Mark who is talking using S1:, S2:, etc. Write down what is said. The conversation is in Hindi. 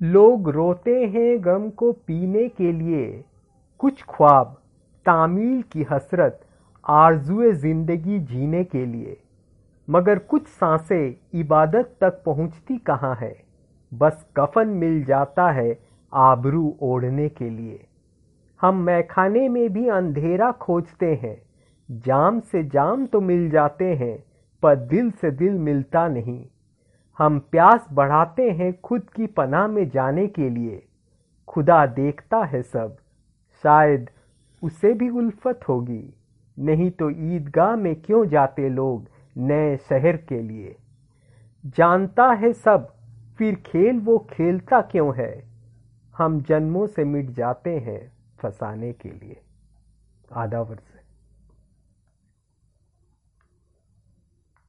S1: लोग रोते हैं गम को पीने के लिए। कुछ ख्वाब, तामील की हसरत, आरजुए ज़िंदगी जीने के लिए। मगर कुछ साँसें इबादत तक पहुँचती कहाँ है? बस कफन मिल जाता है आबरू ओढ़ने के लिए। हम मैखाने में भी अंधेरा खोजते हैं। जाम से जाम तो मिल जाते हैं, पर दिल से दिल मिलता नहीं। हम प्यास बढ़ाते हैं खुद की पनाह में जाने के लिए। खुदा देखता है सब। शायद उसे भी उल्फत होगी। नहीं तो ईदगाह में क्यों जाते लोग नए शहर के लिए? जानता है सब, फिर खेल वो खेलता क्यों है? हम जन्मों से मिट जाते हैं फंसाने के लिए। आधा वर्ष